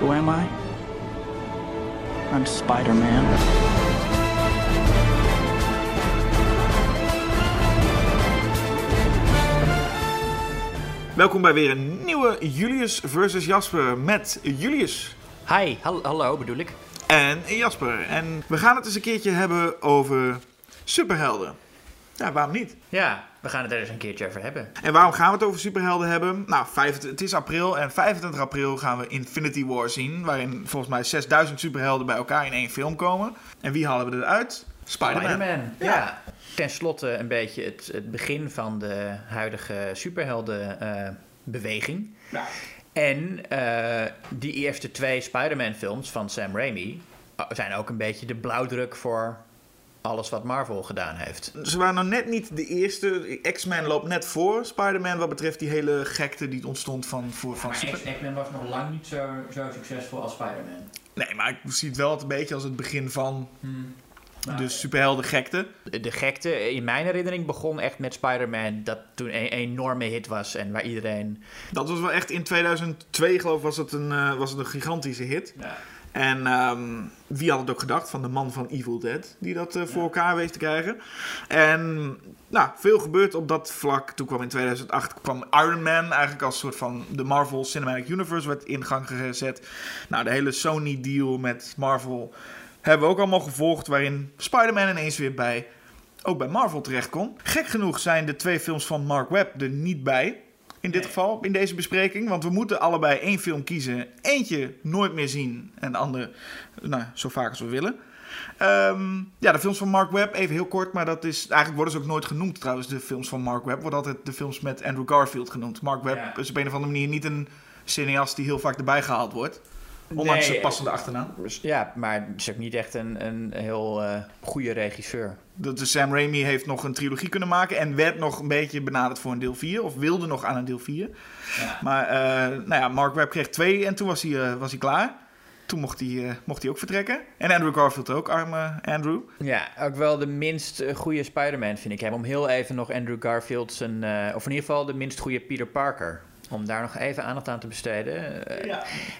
Who am I? I'm Spider Man. Welkom bij weer een nieuwe Julius versus Jasper met Julius Hi, hal- hallo bedoel ik. en Jasper. En we gaan het eens een keertje hebben over superhelden. Ja, waarom niet? Ja, we gaan het er eens een keertje over hebben. En waarom gaan we het over superhelden hebben? Nou, 25 het is april en 25 april gaan we Infinity War zien. Waarin volgens mij 6000 superhelden bij elkaar in één film komen. En wie halen we eruit? Spider-Man. Spider-Man, ja. Ten slotte een beetje het, het begin van de huidige superheldenbeweging. Ja. En eh, die eerste twee Spider-Man films van Sam Raimi eh, zijn ook een beetje de blauwdruk voor alles wat Marvel gedaan heeft. Ze waren nog net niet de eerste. X-Men loopt net voor Spider-Man wat betreft die hele gekte die ontstond van, voor, van super... X-Men was nog lang niet zo, zo succesvol als Spider-Man. Nee, maar ik zie het wel een beetje als het begin van de superhelden gekte. De gekte, in mijn herinnering, begon echt met Spider-Man. Dat toen een enorme hit was en waar iedereen. Dat was wel echt in 2002 geloof ik was het een, eh, was het een gigantische hit. Ja. En ehm, wie had het ook gedacht van de man van Evil Dead die dat eh, voor elkaar weet te krijgen. En nou, veel gebeurt op dat vlak. Toen kwam in 2008 kwam Iron Man eigenlijk als soort van de Marvel Cinematic Universe werd in gang gezet. Nou, de hele Sony deal met Marvel hebben we ook allemaal gevolgd waarin Spider-Man ineens weer bij ook bij Marvel terecht kon. Gek genoeg zijn de twee films van Mark Webb er niet bij. In dit Nee. geval, in deze bespreking. Want we moeten allebei één film kiezen. Eentje nooit meer zien. En de andere, nou, zo vaak als we willen. Ehm, ja, de films van Mark Webb, even heel kort. Maar dat is, eigenlijk worden ze ook nooit genoemd trouwens, de films van Mark Webb. Worden altijd de films met Andrew Garfield genoemd. Mark Webb Ja. is op een of andere manier niet een cineast die heel vaak erbij gehaald wordt. Ondanks Nee, zijn passende achternaam. Ja, maar het is ook niet echt een, een heel eh goede regisseur. Dat de Sam Raimi heeft nog een trilogie kunnen maken en werd nog een beetje benaderd voor een deel 4. Of wilde nog aan een deel 4. Ja. Maar eh, nou ja, Mark Webb kreeg twee en toen was hij, eh, was hij klaar. Toen mocht hij, eh, mocht hij ook vertrekken. En Andrew Garfield ook, arme Andrew. Ja, ook wel de minst goede Spider-Man vind ik hem. Om heel even nog Andrew Garfield zijn... eh, of in ieder geval de minst goede Peter Parker. Om daar nog even aandacht aan te besteden.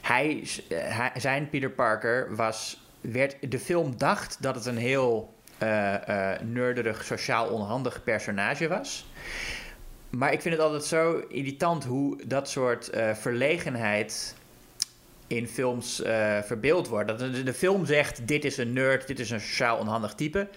Hij, hij, zijn Peter Parker was... Werd, de film dacht dat het een heel nerderig, sociaal onhandig personage was. Maar ik vind het altijd zo irritant hoe dat soort eh, verlegenheid in films eh, verbeeld wordt. Dat de film zegt, dit is een nerd, dit is een sociaal onhandig type.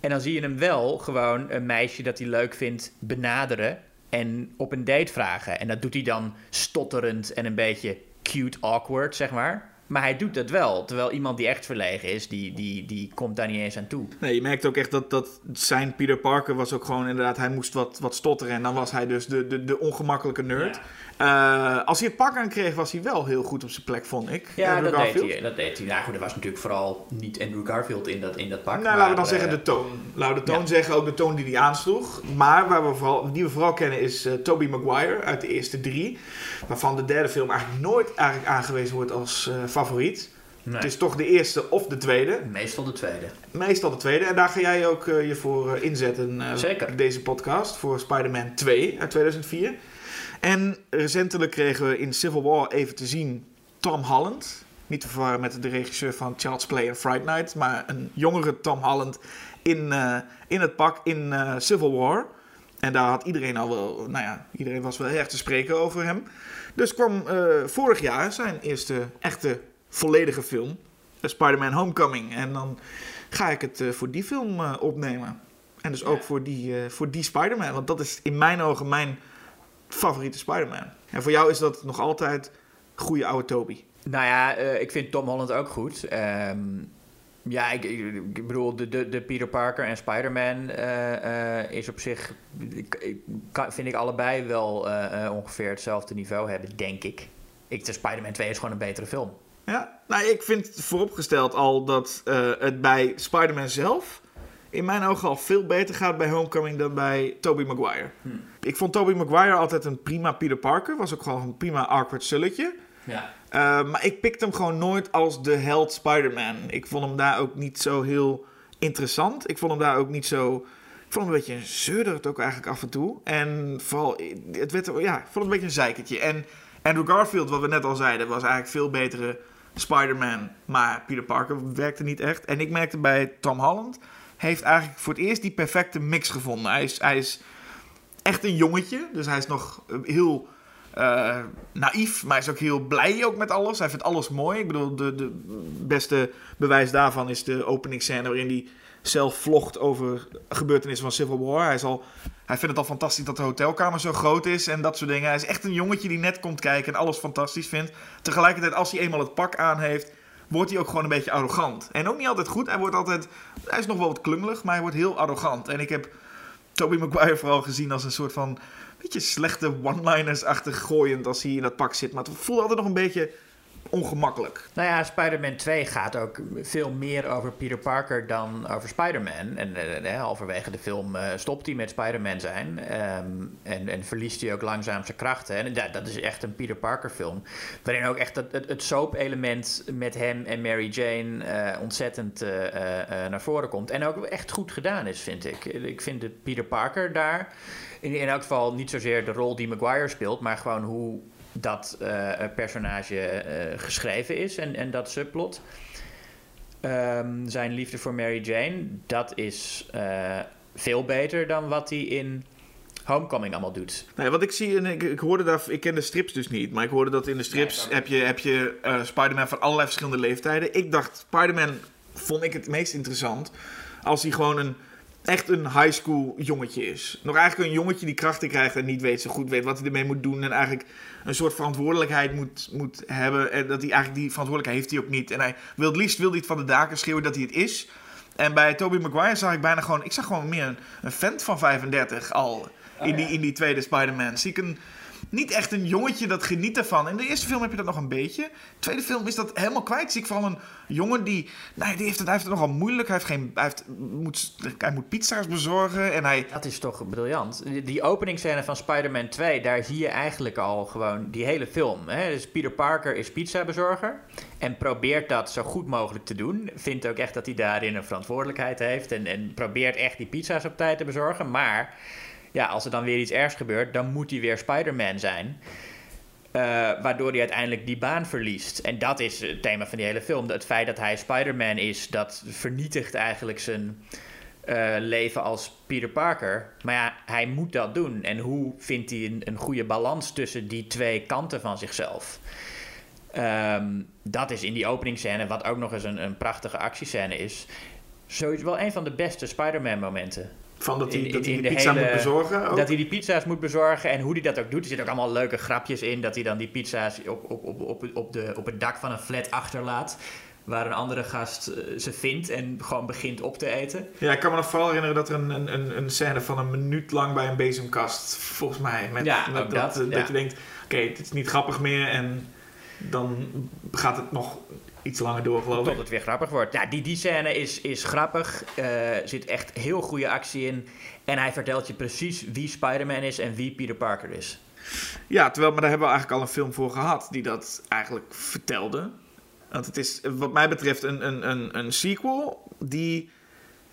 En dan zie je hem wel gewoon een meisje dat hij leuk vindt benaderen en op een date vragen. En dat doet hij dan stotterend en een beetje cute awkward, zeg maar. Maar hij doet dat wel. Terwijl iemand die echt verlegen is, die, die, die komt daar niet eens aan toe. Nee, je merkt ook echt dat, dat zijn Peter Parker was ook gewoon inderdaad... Hij moest wat, wat stotteren en dan was hij dus de, de, de ongemakkelijke nerd. Eh, als hij het pak aan kreeg was hij wel heel goed op zijn plek, vond ik. Ja, Andrew dat deed, hij, dat deed hij. Nou goed, er was natuurlijk vooral niet Andrew Garfield in dat, in dat pak. Nou, laten we dan zeggen eh, de toon. Laten we de toon ja. zeggen, ook de toon die hij aansloeg. Maar waar we vooral, die we vooral kennen is eh Tobey Maguire uit de eerste drie. Waarvan de derde film eigenlijk nooit eigenlijk aangewezen wordt als favoriet. nee. Het is toch de eerste of de tweede. Meestal de tweede. Meestal de tweede. En daar ga jij ook je voor inzetten. Zeker. Deze podcast voor Spider-Man 2 uit 2004. En recentelijk kregen we in Civil War even te zien Tom Holland. Niet te verwarren met de regisseur van Child's Play en Fright Night. Maar een jongere Tom Holland in, eh, in het pak in eh, Civil War. En daar had iedereen al wel, nou ja, iedereen was wel erg te spreken over hem. Dus kwam eh, vorig jaar zijn eerste echte volledige film, Spider-Man Homecoming. En dan ga ik het voor die film opnemen. En dus ook voor die, voor die Spider-Man. Want dat is in mijn ogen mijn favoriete Spider-Man. En voor jou is dat nog altijd goede oude Toby. Nou ja, eh, ik vind Tom Holland ook goed. Ehm, ja, ik, ik, bedoel, de, de, de Peter Parker en Spider-Man eh, eh, is op zich, ik, kan- vind ik allebei wel ongeveer hetzelfde niveau hebben, denk ik. ik de Spider-Man 2 is gewoon een betere film. Ja, nou, ik vind vooropgesteld al dat het bij Spider-Man zelf in mijn ogen al veel beter gaat bij Homecoming dan bij Tobey Maguire. Hm. Ik vond Tobey Maguire altijd een prima Peter Parker. Was ook gewoon een prima awkward sulletje. Ja. Uh, maar ik pikte hem gewoon nooit als de held Spider-Man. Ik vond hem daar ook niet zo heel interessant. Ik vond hem daar ook niet zo... Ik vond hem een beetje zeurderig ook eigenlijk af en toe. En vooral, het werd, ja, ik vond het een beetje een zeikertje. En Andrew Garfield, wat we net al zeiden, was eigenlijk veel betere Spider-Man. Maar Peter Parker werkte niet echt. En ik merkte bij Tom Holland, heeft eigenlijk voor het eerst die perfecte mix gevonden. Hij is, hij is echt een jongetje, dus hij is nog heel uh, naïef, maar hij is ook heel blij ook met alles. Hij vindt alles mooi. Ik bedoel, de, de beste bewijs daarvan is de openingsscène waarin hij zelf vlogt over gebeurtenissen van Civil War. Hij, is al, hij vindt het al fantastisch dat de hotelkamer zo groot is en dat soort dingen. Hij is echt een jongetje die net komt kijken en alles fantastisch vindt. Tegelijkertijd, als hij eenmaal het pak aan heeft, wordt hij ook gewoon een beetje arrogant. En ook niet altijd goed. Hij wordt altijd, hij is nog wel wat klungelig, maar hij wordt heel arrogant. En ik heb Tobey Maguire vooral gezien als een soort van beetje slechte one-liners-achtig gooiend als hij in dat pak zit. Maar het voelt altijd nog een beetje ongemakkelijk. Nou ja, Spider-Man 2 gaat ook veel meer over Peter Parker dan over Spider-Man. En uh, halverwege de film stopt hij met Spider-Man zijn. Um, en, en verliest hij ook langzaam zijn krachten. En dat, is echt een Peter Parker film. Waarin ook echt het, het, soap-element met hem en Mary Jane ontzettend naar voren komt. En ook echt goed gedaan is, vind ik. Ik vind de Peter Parker daar... In, in elk geval niet zozeer de rol die Maguire speelt, maar gewoon hoe dat uh, personage uh, geschreven is en, en dat subplot. Um, zijn liefde voor Mary Jane, dat is uh, veel beter dan wat hij in Homecoming allemaal doet. Nee, wat ik zie, en ik, ik hoorde daar, ik ken de strips dus niet, maar ik hoorde dat in de strips heb je, heb je Spider-Man van allerlei verschillende leeftijden. Ik dacht, Spider-Man vond ik het meest interessant als hij gewoon een echt een high school jongetje is. Nog eigenlijk een jongetje die krachten krijgt en niet weet zo goed weet wat hij ermee moet doen. En eigenlijk een soort verantwoordelijkheid moet, moet hebben. En dat hij eigenlijk die verantwoordelijkheid heeft hij ook niet. En hij wil het liefst wil hij het van de daken schreeuwen dat hij het is. En bij Tobey Maguire zag ik bijna gewoon... Ik zag gewoon meer een, een vent van 35 al in, die, in die tweede Spider-Man. Zie ik een niet echt een jongetje dat geniet ervan. In de eerste film heb je dat nog een beetje. De tweede film is dat helemaal kwijt. Zie ik vooral een jongen die. Nou, die heeft het, hij heeft het nogal moeilijk. Hij, heeft geen, hij, heeft, moet, hij moet pizza's bezorgen. En hij... Dat is toch briljant. Die openingsscène van Spider-Man 2, daar zie je eigenlijk al gewoon die hele film. Hè? Dus Peter Parker is pizzabezorger. En probeert dat zo goed mogelijk te doen. Vindt ook echt dat hij daarin een verantwoordelijkheid heeft. En, en probeert echt die pizza's op tijd te bezorgen. Maar ja, als er dan weer iets ergs gebeurt, dan moet hij weer Spider-Man zijn. Uh, waardoor hij uiteindelijk die baan verliest. En dat is het thema van die hele film. Het feit dat hij Spider-Man is, dat vernietigt eigenlijk zijn uh, leven als Peter Parker. Maar ja, hij moet dat doen. En hoe vindt hij een, goede balans tussen die twee kanten van zichzelf? Um, dat is in die openingsscène, wat ook nog eens een, een prachtige actiescène is, sowieso wel een van de beste Spider-Man momenten. Van dat hij, in, dat hij die pizza moet bezorgen? Ook? Dat hij die pizza's moet bezorgen en hoe hij dat ook doet. Er zitten ook allemaal leuke grapjes in. Dat hij dan die pizza's op, op, op, op, op, de, op het dak van een flat achterlaat. Waar een andere gast uh, ze vindt en gewoon begint op te eten. Ja, ik kan me nog vooral herinneren dat er een, een, een scène van een minuut lang bij een bezemkast, volgens mij. Met, ja, met dat, dat, dat je denkt, oké, okay, dit is niet grappig meer. En dan gaat het nog iets langer door, geloof ik. Tot het weer grappig wordt. Ja, die, die scène is, is grappig. Er uh, zit echt heel goede actie in. En hij vertelt je precies wie Spider-Man is en wie Peter Parker is. Ja, terwijl, maar daar hebben we eigenlijk al een film voor gehad die dat eigenlijk vertelde. Want het is, wat mij betreft, een, een, een, een sequel die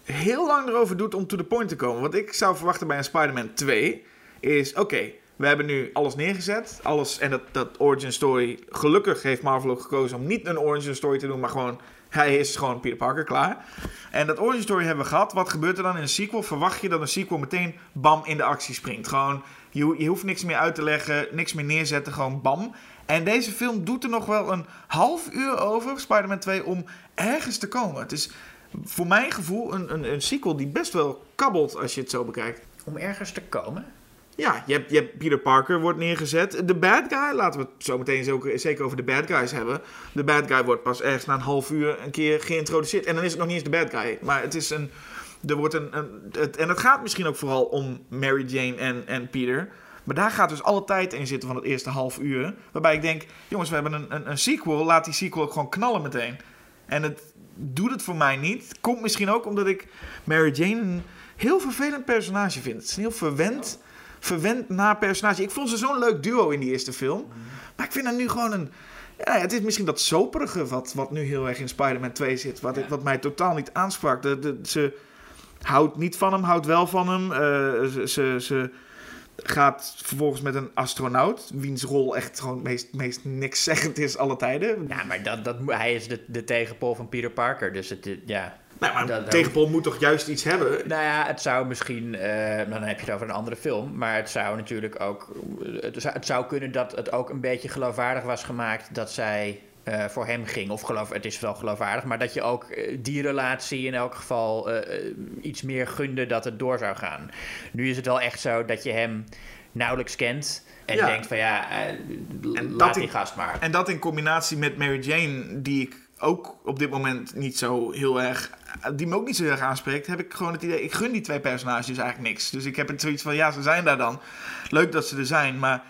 heel lang erover doet om to the point te komen. Wat ik zou verwachten bij een Spider-Man 2 is: oké, we hebben nu alles neergezet. Alles, en dat, dat origin story. Gelukkig heeft Marvel ook gekozen om niet een origin story te doen, maar gewoon. Hij is gewoon Peter Parker klaar. En dat origin story hebben we gehad. Wat gebeurt er dan in een sequel? Verwacht je dat een sequel meteen bam in de actie springt? Gewoon, je, je hoeft niks meer uit te leggen, niks meer neerzetten, gewoon bam. En deze film doet er nog wel een half uur over, Spider-Man 2, om ergens te komen. Het is voor mijn gevoel een, een, een sequel die best wel kabbelt als je het zo bekijkt. Om ergens te komen? Ja, je hebt, je Peter Parker wordt neergezet. De bad guy, laten we het zo meteen zeker over de bad guys hebben. De bad guy wordt pas ergens na een half uur een keer geïntroduceerd. En dan is het nog niet eens de bad guy. Maar het is een. Er wordt een, een het, en het gaat misschien ook vooral om Mary Jane en, en Peter. Maar daar gaat dus alle tijd in zitten van het eerste half uur. Waarbij ik denk, jongens, we hebben een, een, een sequel. Laat die sequel ook gewoon knallen meteen. En het doet het voor mij niet. Komt misschien ook omdat ik Mary Jane een heel vervelend personage vind. Het is een heel verwend verwend na personage. Ik vond ze zo'n leuk duo in die eerste film. Maar ik vind haar nu gewoon een... Ja, het is misschien dat soperige wat, wat nu heel erg in Spider-Man 2 zit. Wat, wat mij totaal niet aansprak. De, de, ze houdt niet van hem, houdt wel van hem. Uh, ze, ze, ze, gaat vervolgens met een astronaut, wiens rol echt gewoon meest, meest niks zeggend is alle tijden. Ja, maar dat, dat, hij is de, de tegenpol van Peter Parker, dus het, ja... Nou, maar Dat- een dat- tegenpol moet toch juist iets hebben? Nou ja, het zou misschien, eh, dan heb je het over een andere film, maar het zou natuurlijk ook, het zou, het zou kunnen dat het ook een beetje geloofwaardig was gemaakt dat zij eh, voor hem ging. Of geloof, het is wel geloofwaardig, maar dat je ook eh, die relatie in elk geval iets meer gunde dat het door zou gaan. Nu is het wel echt zo dat je hem nauwelijks kent en Ja. denkt van ja, En laat die gast maar. En dat in combinatie met Mary Jane, die ik ook op dit moment niet zo heel erg. Die me ook niet zo heel erg aanspreekt, heb ik gewoon het idee. ik gun die twee personages eigenlijk niks. Dus ik heb het zoiets van: ja, ze zijn daar dan. Leuk dat ze er zijn, maar.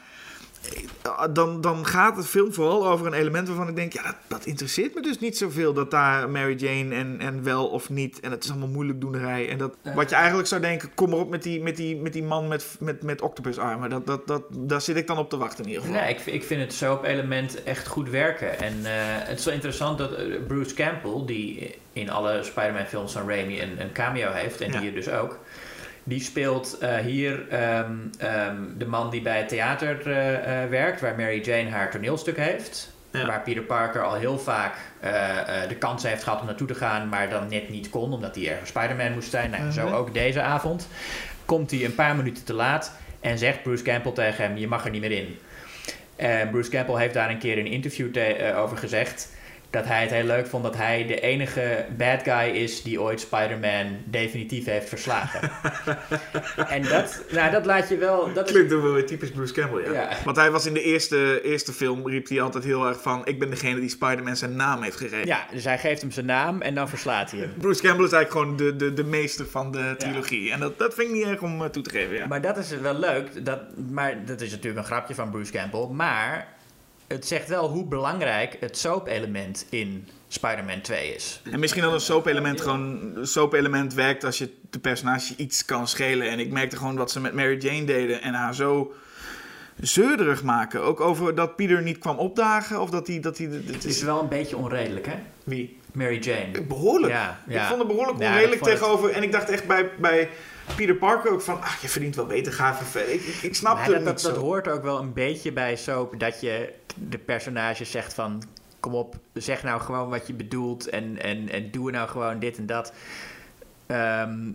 eh, Dan, dan gaat het film vooral over een element waarvan ik denk: ja, dat, dat interesseert me dus niet zoveel. Dat daar Mary Jane en, en wel of niet. En het is allemaal moeilijk doenerij. En dat, wat je eigenlijk zou denken: kom maar op met die, met die, met die man met, met, met octopusarmen. Dat, dat, dat, daar zit ik dan op te wachten in ieder geval. Nee, ik, ik vind het soap-element echt goed werken. En eh, het is wel interessant dat eh, Bruce Campbell, die in alle Spider-Man-films van Raimi een, een cameo heeft, en Ja. hier dus ook, die speelt eh, hier ehm, ehm, de man die bij het theater eh, eh, werkt, waar Mary Jane haar toneelstuk heeft. Ja. Waar Peter Parker al heel vaak de kans heeft gehad om naartoe te gaan, maar dan net niet kon, omdat hij ergens Spider-Man moest zijn. Nou, Zo Mhm. ook deze avond. Komt hij een paar minuten te laat en zegt Bruce Campbell tegen hem: Je mag er niet meer in. En Bruce Campbell heeft daar een keer in een interview te- over gezegd dat hij het heel leuk vond dat hij de enige bad guy is die ooit Spider-Man definitief heeft verslagen. en dat, nou, dat laat je wel. Dat is, Klinkt ook wel typisch Bruce Campbell, ja. Ja. Want hij was in de eerste, eerste film, riep hij altijd heel erg van... ik ben degene die Spider-Man zijn naam heeft gegeven. ja, dus hij geeft hem zijn naam en dan verslaat hij hem. Bruce Campbell is eigenlijk gewoon de, de, de meester van de trilogie. En dat, dat vind ik niet erg om eh, toe te geven, ja. Maar dat is wel leuk. Dat, maar dat is natuurlijk een grapje van Bruce Campbell. Maar het zegt wel hoe belangrijk het soap-element in Spider-Man 2 is. En misschien dat een soap-element gewoon... Soap-element werkt als je de personage iets kan schelen. En ik merkte gewoon wat ze met Mary Jane deden en haar zo zeurderig maken. Ook over dat Peter niet kwam opdagen of dat hij... Dat hij het is wel een beetje onredelijk, hè? Wie? Mary Jane. Behoorlijk. Ja, Ik vond het behoorlijk onredelijk het- tegenover... En ik dacht echt bij, bij Peter Parker ook van... Ach, je verdient wel beter, ga even. Ik, ik, Maar het dat, niet dat, hoort ook wel een beetje bij soap dat je de personages zegt van... Kom op, zeg nou gewoon wat je bedoelt en, en, en doe nou gewoon dit en dat. Ehm,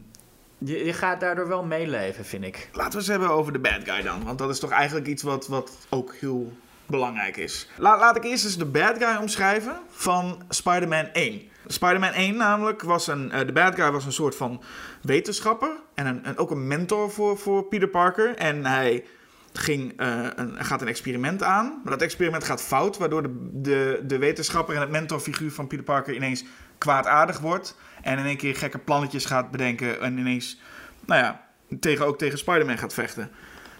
je, je gaat daardoor wel meeleven, vind ik. Laten we eens hebben over de bad guy dan. Want dat is toch eigenlijk iets wat, wat ook heel belangrijk is. La- laat ik eerst eens de bad guy omschrijven van Spider-Man 1. Spider-Man 1 namelijk was een... eh, de bad guy was een soort van wetenschapper. En een, een- ook een mentor voor, voor Peter Parker. En hij ging, eh, een, gaat een experiment aan. Maar dat experiment gaat fout. Waardoor de, de, de wetenschapper en het mentorfiguur van Peter Parker ineens kwaadaardig wordt. En in één keer gekke plannetjes gaat bedenken. En ineens, nou ja, tegen, ook tegen Spider-Man gaat vechten.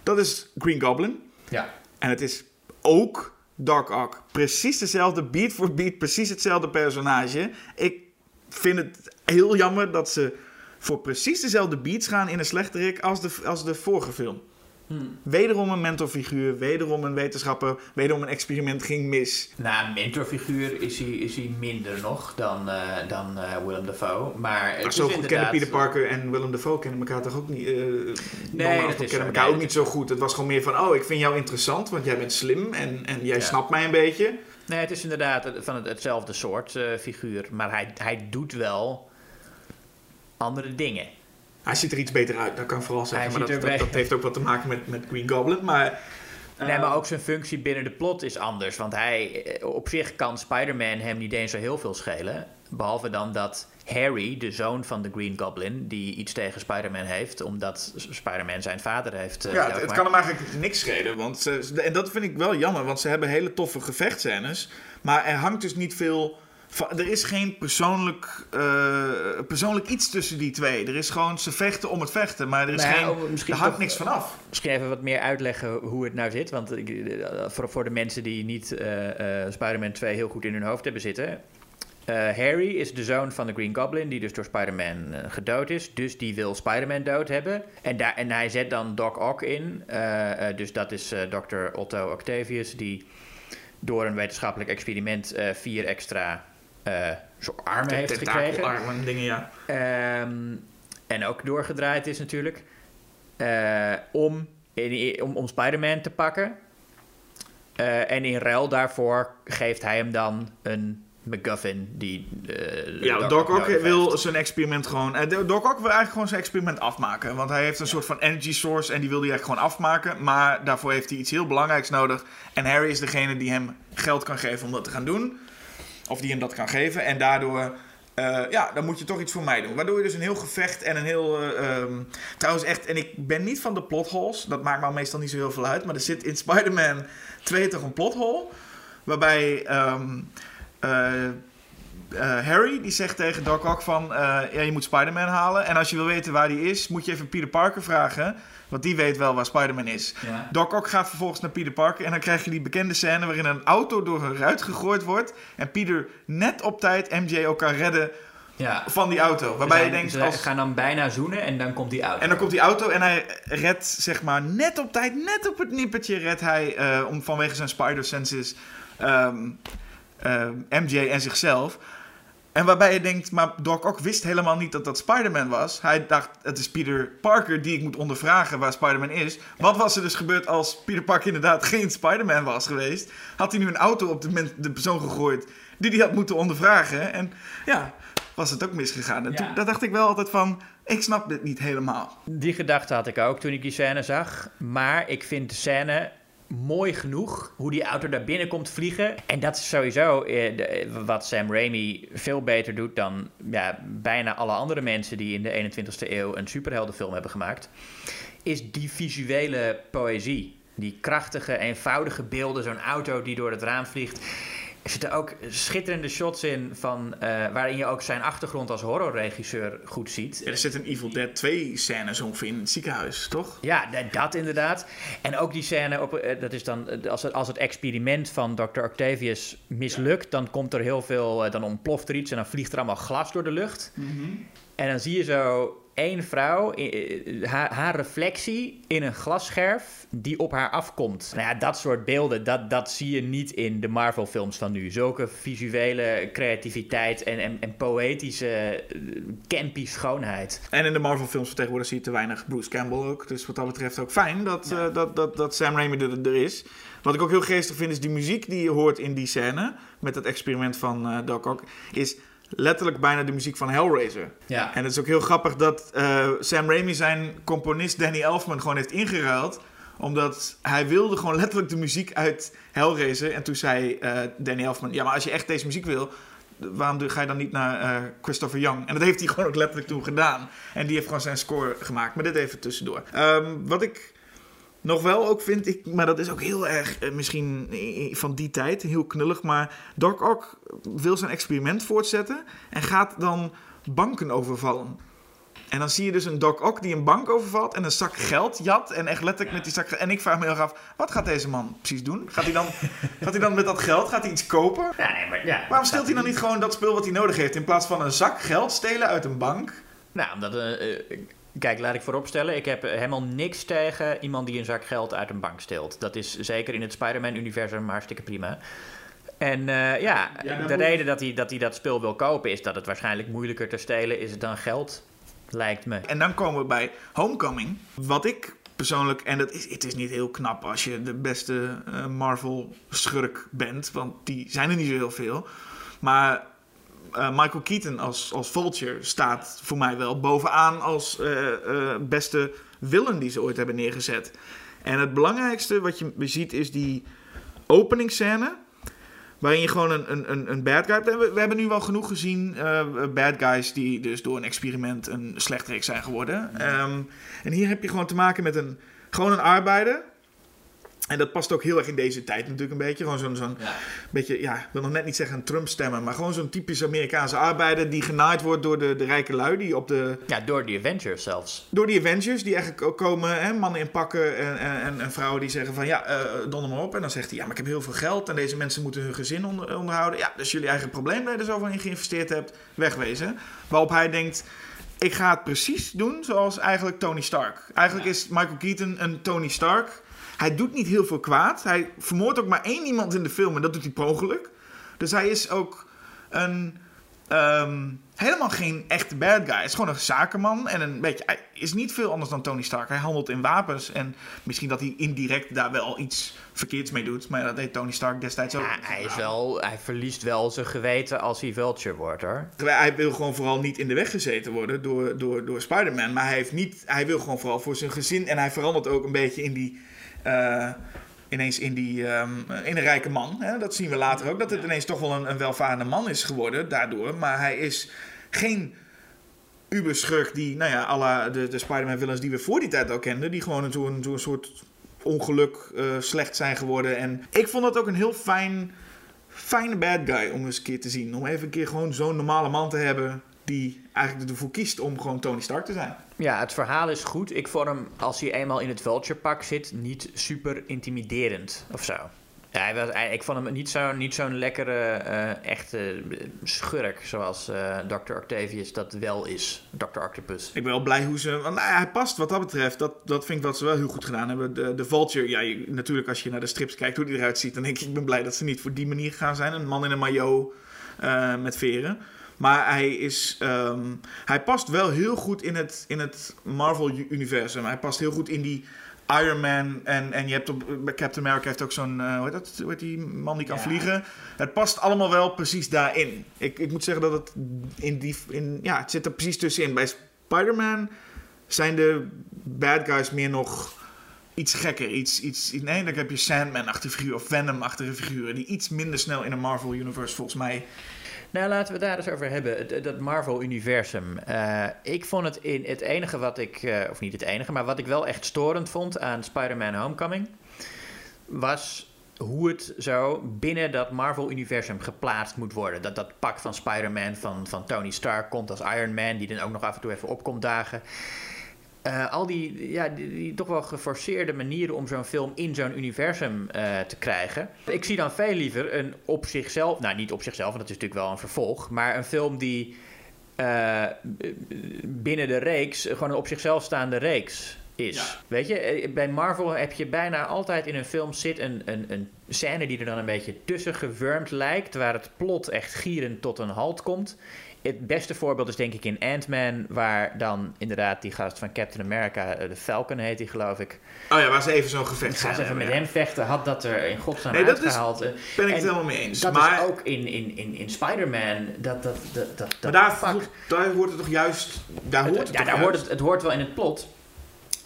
Dat is Green Goblin. Ja. En het is ook Doc Ock. Precies dezelfde, beat voor beat, precies hetzelfde personage. Ik vind het heel jammer dat ze voor precies dezelfde beats gaan in een slechterik als de, als de vorige film. Wederom een mentorfiguur, wederom een wetenschapper, wederom een experiment ging mis. Nou, mentorfiguur is hij, is hij minder nog dan, eh, dan eh, Willem Dafoe. Maar, Maar zo goed kennen Peter Parker en Willem Dafoe kennen elkaar toch ook niet. eh normaal dat kennen elkaar Nee, ook niet zo goed. Het was gewoon meer van: oh, ik vind jou interessant, want jij bent slim en, en jij Ja. snapt mij een beetje. Nee, het is inderdaad van het, hetzelfde soort figuur. Maar hij, hij doet wel andere dingen. Hij ziet er iets beter uit, dat kan ik vooral zeggen. Hij Maar dat, dat, dat heeft ook wat te maken met, met Green Goblin. Maar, nee, maar ook zijn functie binnen de plot is anders. Want hij, eh, op zich kan Spider-Man hem niet eens zo heel veel schelen. Behalve dan dat Harry, de zoon van de Green Goblin, die iets tegen Spider-Man heeft, omdat Spider-Man zijn vader heeft. eh, ja, het, kan hem eigenlijk niks schelen. Want ze- en dat vind ik wel jammer, want ze hebben hele toffe gevechtscènes. Maar er hangt dus niet veel. Er is geen persoonlijk, eh, persoonlijk iets tussen die twee. Er is gewoon, ze vechten om het vechten, maar er is Nou geen. oh, misschien er hangt toch- niks vanaf. Misschien even wat meer uitleggen hoe het nou zit. Want ik, eh, voor, voor de mensen die niet eh, eh, Spider-Man 2 heel goed in hun hoofd hebben zitten. Eh, Harry is de zoon van de Green Goblin, die dus door Spider-Man eh, gedood is. Dus die wil Spider-Man dood hebben. En, daar, en hij zet dan Doc Ock in. Eh, eh, dus dat is eh Dr. Otto Octavius, die door een wetenschappelijk experiment eh, vier extra eh, zo armen heeft gekregen. Tentakelarmen en dingen, ja. Ehm, en ook doorgedraaid is natuurlijk. Eh, om in- om, om Spider-Man te pakken. Eh, en in ruil daarvoor geeft hij hem dan een MacGuffin die... eh, Ja, Doc Ock nodig heeft. wil zijn experiment gewoon... eh, Doc Ock wil eigenlijk gewoon zijn experiment afmaken. Want hij heeft een soort van energy source en die wil hij eigenlijk gewoon afmaken. Maar daarvoor heeft hij iets heel belangrijks nodig. En Harry is degene die hem geld kan geven om dat te gaan doen. Of die hem dat kan geven. En daardoor... eh, ja, dan moet je toch iets voor mij doen. Waardoor je dus een heel gevecht en een heel... eh, ehm, trouwens echt, en ik ben niet van de plotholes. Dat maakt me meestal niet zo heel veel uit. Maar er zit in Spider-Man 2 toch een plothole. Waarbij... eh, Harry die zegt tegen Doc Ock van... eh, ja, je moet Spider-Man halen. En als je wil weten waar die is... moet je even Peter Parker vragen. Want die weet wel waar Spider-Man is. Ja. Doc Ock gaat vervolgens naar Peter Parker... en dan krijg je die bekende scène... waarin een auto door een ruit gegooid wordt... en Peter net op tijd MJ ook kan redden Ja. van die auto. Waarbij je denkt... Ze Als... gaan dan bijna zoenen en dan komt die uit. En dan komt die auto en hij redt, zeg maar, net op tijd, net op het nippertje redt hij, eh, om, vanwege zijn spider senses, ehm, ehm, MJ en zichzelf. En waarbij je denkt, maar Doc Ock wist helemaal niet dat dat Spider-Man was. Hij dacht, het is Peter Parker die ik moet ondervragen waar Spider-Man is. Wat was er dus gebeurd als Peter Parker inderdaad geen Spider-Man was geweest? Had hij nu een auto op de, men- de persoon gegooid die hij had moeten ondervragen. En ja, was het ook misgegaan. En Ja. toen, daar dacht ik wel altijd van, ik snap dit niet helemaal. Die gedachte had ik ook toen ik die scène zag. Maar ik vind de scène mooi genoeg hoe die auto daar binnen komt vliegen. En dat is sowieso eh, eh, wat Sam Raimi veel beter doet dan ja, bijna alle andere mensen die in de 21ste eeuw een superheldenfilm hebben gemaakt. Is die visuele poëzie. Die krachtige, eenvoudige beelden, zo'n auto die door het raam vliegt. Er zitten ook schitterende shots in van, eh, waarin je ook zijn achtergrond als horrorregisseur goed ziet. Er zit een Evil Dead 2 scène zo ongeveer in het ziekenhuis, toch? Ja, dat inderdaad. En ook die scène, op, eh, dat is dan, eh, als het, als het experiment van Dr. Octavius mislukt, dan komt er heel veel, dan ontploft er iets en dan vliegt er allemaal glas door de lucht. En dan zie je zo één vrouw, haar, haar reflectie in een glasscherf die op haar afkomt. Nou ja, dat soort beelden, dat, dat zie je niet in de Marvel-films van nu. Zulke visuele creativiteit en, en, en poëtische, eh, campy schoonheid. En in de Marvel films van tegenwoordig zie je te weinig Bruce Campbell ook. Dus wat dat betreft ook fijn dat, eh, dat, dat, dat Sam Raimi er, er is. Wat ik ook heel geestig vind is die muziek die je hoort in die scène. Met het experiment van eh Doc Ock. Is letterlijk bijna de muziek van Hellraiser. Ja. En het is ook heel grappig dat eh, Sam Raimi zijn componist Danny Elfman gewoon heeft ingeruild. Omdat hij wilde gewoon letterlijk de muziek uit Hellraiser. En toen zei eh, Danny Elfman, ja maar als je echt deze muziek wil... Waarom ga je dan niet naar eh, Christopher Young? En dat heeft hij gewoon ook letterlijk toen gedaan. En die heeft gewoon zijn score gemaakt. Maar dit even tussendoor. Ehm, wat ik nog wel ook vind, ik, maar dat is ook heel erg eh, misschien eh, van die tijd, heel knullig. Maar Doc Ock wil zijn experiment voortzetten en gaat dan banken overvallen. En dan zie je dus een Doc Ock die een bank overvalt en een zak geld jat. En echt letterlijk met die zak. En ik vraag me heel erg af, wat gaat deze man precies doen? Gaat hij dan, gaat hij dan met dat geld gaat hij iets kopen? Ja, nee, maar ja. Waarom steelt hij dan niet gewoon dat spul wat hij nodig heeft... in plaats van een zak geld stelen uit een bank? Nou, omdat... eh, kijk, laat ik vooropstellen. Ik heb eh, helemaal niks tegen iemand die een zak geld uit een bank steelt. Dat is zeker in het Spider-Man-universum hartstikke prima. En eh, ja, de moet- reden dat hij, dat hij dat spul wil kopen... is dat het waarschijnlijk moeilijker te stelen is dan geld, lijkt me. En dan komen we bij Homecoming. Wat ik persoonlijk, en dat is, het is niet heel knap als je de beste eh, Marvel-schurk bent, want die zijn er niet zo heel veel. Maar eh, Michael Keaton als, als Vulture staat voor mij wel bovenaan als eh, eh, beste villain die ze ooit hebben neergezet. En het belangrijkste wat je ziet is die openingsscène. Waarin je gewoon een, een, een, bad guy hebt. En we, we hebben nu wel genoeg gezien. bad guys die dus door een experiment een slechterik zijn geworden. Ehm, en hier heb je gewoon te maken met een, gewoon een arbeider. En dat past ook heel erg in deze tijd natuurlijk een beetje. Gewoon zo'n zo'n beetje, ja, ik wil nog net niet zeggen een Trump-stemmer. Maar gewoon zo'n typisch Amerikaanse arbeider die genaaid wordt door de, de rijke lui. Die op de, Ja, door die Avengers zelfs. door die Avengers, die eigenlijk ook komen, hè, mannen in pakken en, en, en, en vrouwen die zeggen van ja, eh donder maar op. En dan zegt hij, ja, maar ik heb heel veel geld en deze mensen moeten hun gezin onder, onderhouden. Ja, dus jullie eigen probleem dat je er zoveel in geïnvesteerd hebt, wegwezen. Waarop hij denkt, ik ga het precies doen zoals eigenlijk Tony Stark. Eigenlijk is Michael Keaton een Tony Stark. Hij doet niet heel veel kwaad. Hij vermoordt ook maar één iemand in de film en dat doet hij per ongeluk. Dus hij is ook een ehm, helemaal geen echte bad guy. Hij is gewoon een zakenman en een beetje. Hij is niet veel anders dan Tony Stark. Hij handelt in wapens en misschien dat hij indirect daar wel iets verkeerds mee doet. Maar dat deed Tony Stark destijds ook. Ja, hij, is wel, hij verliest wel zijn geweten als hij Vulture wordt hoor. Hij wil gewoon vooral niet in de weg gezeten worden door, door, door Spider-Man. Maar hij, heeft niet, hij wil gewoon vooral voor zijn gezin. En hij verandert ook een beetje in die. Eh, ineens in, die, ehm, in een rijke man. Hè? Dat zien we later ook. Dat het ineens toch wel een, een welvarende man is geworden daardoor. Maar hij is geen uberschurk die, nou ja, alla de, de Spider-Man villains die we voor die tijd al kenden. Die gewoon zo'n zo'n soort ongeluk eh, slecht zijn geworden. En ik vond dat ook een heel fijn, fijne bad guy om eens een keer te zien. Om even een keer gewoon zo'n normale man te hebben die eigenlijk ervoor kiest om gewoon Tony Stark te zijn. Ja, het verhaal is goed. Ik vond hem, als hij eenmaal in het Vulture-pak zit, niet super intimiderend of zo. Hij was, hij- ik vond hem niet zo'n niet zo'n lekkere, eh, echte schurk zoals eh, Dr. Octavius dat wel is. Dr. Octopus. Ik ben wel blij hoe ze. Want nou hij past wat dat betreft. Dat, dat vind ik wat ze wel heel goed gedaan hebben. De, de Vulture. Ja, natuurlijk als je naar de strips kijkt hoe die eruit ziet. Dan denk ik, ik ben blij dat ze niet voor die manier gegaan zijn. Een man in een maillot eh, met veren. Maar hij is. ehm, hij past wel heel goed in het, in het Marvel-universum. Hij past heel goed in die. Iron Man en, en je hebt op Captain America heeft ook zo'n eh, hoe heet dat hoe heet die man die kan Ja. vliegen. Het past allemaal wel precies daarin. Ik, ik moet zeggen dat het in die in ja het zit er precies tussenin. Bij Spider-Man zijn de bad guys meer nog iets gekker. Iets, iets, nee, dan heb je Sandman-achtige figuren of Venom-achtige figuren. Die iets minder snel in een Marvel-universe volgens mij. Nou, laten we daar eens over hebben. Dat Marvel-universum. Eh, ik vond het in het enige wat ik, eh, of niet het enige, maar wat ik wel echt storend vond aan Spider-Man Homecoming, was hoe het zo binnen dat Marvel-universum geplaatst moet worden. Dat dat pak van Spider-Man van, van Tony Stark komt als Iron Man, die dan ook nog af en toe even opkomt dagen. Eh, al die, ja, die, die toch wel geforceerde manieren om zo'n film in zo'n universum eh, te krijgen. Ik zie dan veel liever een op zichzelf, nou niet op zichzelf, want dat is natuurlijk wel een vervolg, maar een film die eh, binnen de reeks gewoon een op zichzelf staande reeks is. Ja. Weet je, bij Marvel heb je bijna altijd in een film zit een, een, een scène die er dan een beetje tussen gewurmd lijkt, waar het plot echt gierend tot een halt komt. Het beste voorbeeld is denk ik in Ant-Man, waar dan inderdaad die gast van Captain America, eh, de Falcon heet hij geloof ik, Oh ja, waar ze even zo'n gevecht Ga eens even met hem vechten. Had dat er in godsnaam Nee, uitgehaald. Eh. Ben ik het helemaal mee eens. Dat maar is ook in, in, in, in Spider-Man. Dat, dat, dat, dat, maar daar, pak. daar hoort het toch juist... Daar hoort het, ja, daar juist? hoort het, het hoort wel in het plot.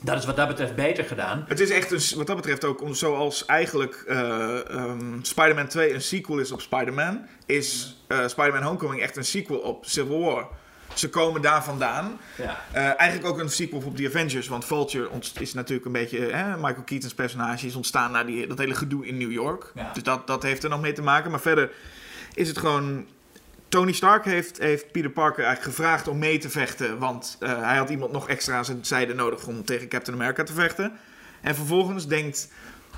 Dat is wat dat betreft beter gedaan. Het is echt een, wat dat betreft ook, zoals eigenlijk eh, ehm, Spider-Man 2 een sequel is op Spider-Man, is eh, Spider-Man Homecoming echt een sequel op Civil War. Ze komen daar vandaan. Ja. Eh, eigenlijk ook een sequel op The Avengers, want Vulture is natuurlijk een beetje, hè, Michael Keaton's personage is ontstaan na die, dat hele gedoe in New York. Ja. Dus dat, dat heeft er nog mee te maken. Maar verder is het gewoon, Tony Stark heeft, heeft Peter Parker eigenlijk gevraagd om mee te vechten, want eh, hij had iemand nog extra aan zijn zijde nodig om tegen Captain America te vechten. En vervolgens denkt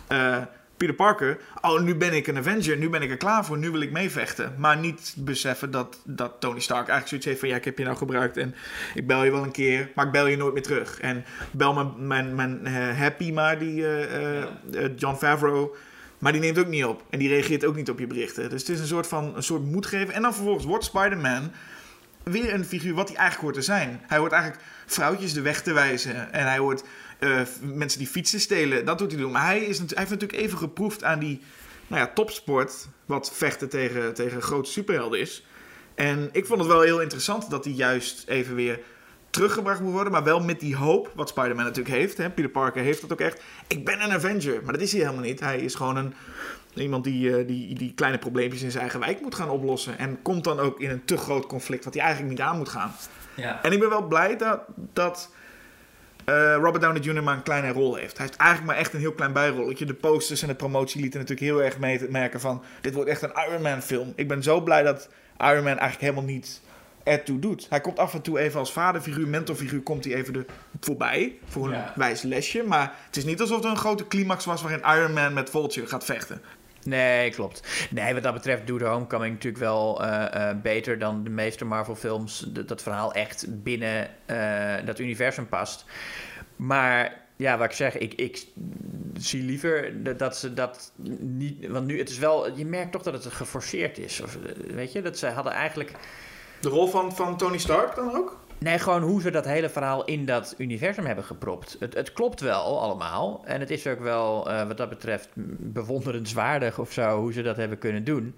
eh, Peter Parker, oh nu ben ik een Avenger, nu ben ik er klaar voor, nu wil ik meevechten. Maar niet beseffen dat, dat Tony Stark eigenlijk zoiets heeft van, ja ik heb je nou gebruikt en ik bel je wel een keer, maar ik bel je nooit meer terug. En bel mijn, mijn, mijn eh, Happy maar, die John Favreau, maar die neemt ook niet op. En die reageert ook niet op je berichten. Dus het is een soort van een soort moed geven. En dan vervolgens wordt Spider-Man weer een figuur wat hij eigenlijk hoort te zijn. Hij hoort eigenlijk vrouwtjes de weg te wijzen. En hij hoort eh, mensen die fietsen stelen. Dat doet hij doen. Maar hij, is, hij heeft natuurlijk even geproefd aan die nou ja, topsport. Wat vechten tegen, tegen grote superhelden is. En ik vond het wel heel interessant dat hij juist even weer teruggebracht moet worden. Maar wel met die hoop, wat Spider-Man natuurlijk heeft. Hè? Peter Parker heeft dat ook echt. Ik ben een Avenger. Maar dat is hij helemaal niet. Hij is gewoon een, iemand die, eh, die, die kleine probleempjes in zijn eigen wijk moet gaan oplossen. En komt dan ook in een te groot conflict wat hij eigenlijk niet aan moet gaan. Ja. En ik ben wel blij dat, dat eh, Robert Downey Jr. maar een kleine rol heeft. Hij heeft eigenlijk maar echt een heel klein bijrolletje. De posters en de promotie lieten natuurlijk heel erg mee merken van... dit wordt echt een Iron Man film. Ik ben zo blij dat Iron Man eigenlijk helemaal niet ertoe doet. Hij komt af en toe even als vaderfiguur, mentorfiguur... komt hij even er voorbij voor een Ja. wijs lesje. Maar het is niet alsof er een grote climax was... waarin Iron Man met Vulture gaat vechten. Nee, klopt. Nee, wat dat betreft doet de Homecoming natuurlijk wel eh, eh, beter dan de meeste Marvel-films. Dat dat verhaal echt binnen eh, dat universum past. Maar ja, wat ik zeg, ik, ik zie liever dat, dat ze dat niet. Want nu, het is wel. Je merkt toch dat het geforceerd is. Of, weet je, dat ze hadden eigenlijk. De rol van, van Tony Stark dan ook? Nee, gewoon hoe ze dat hele verhaal in dat universum hebben gepropt. Het, het klopt wel allemaal. En het is ook wel, eh, wat dat betreft, bewonderenswaardig of zo, hoe ze dat hebben kunnen doen.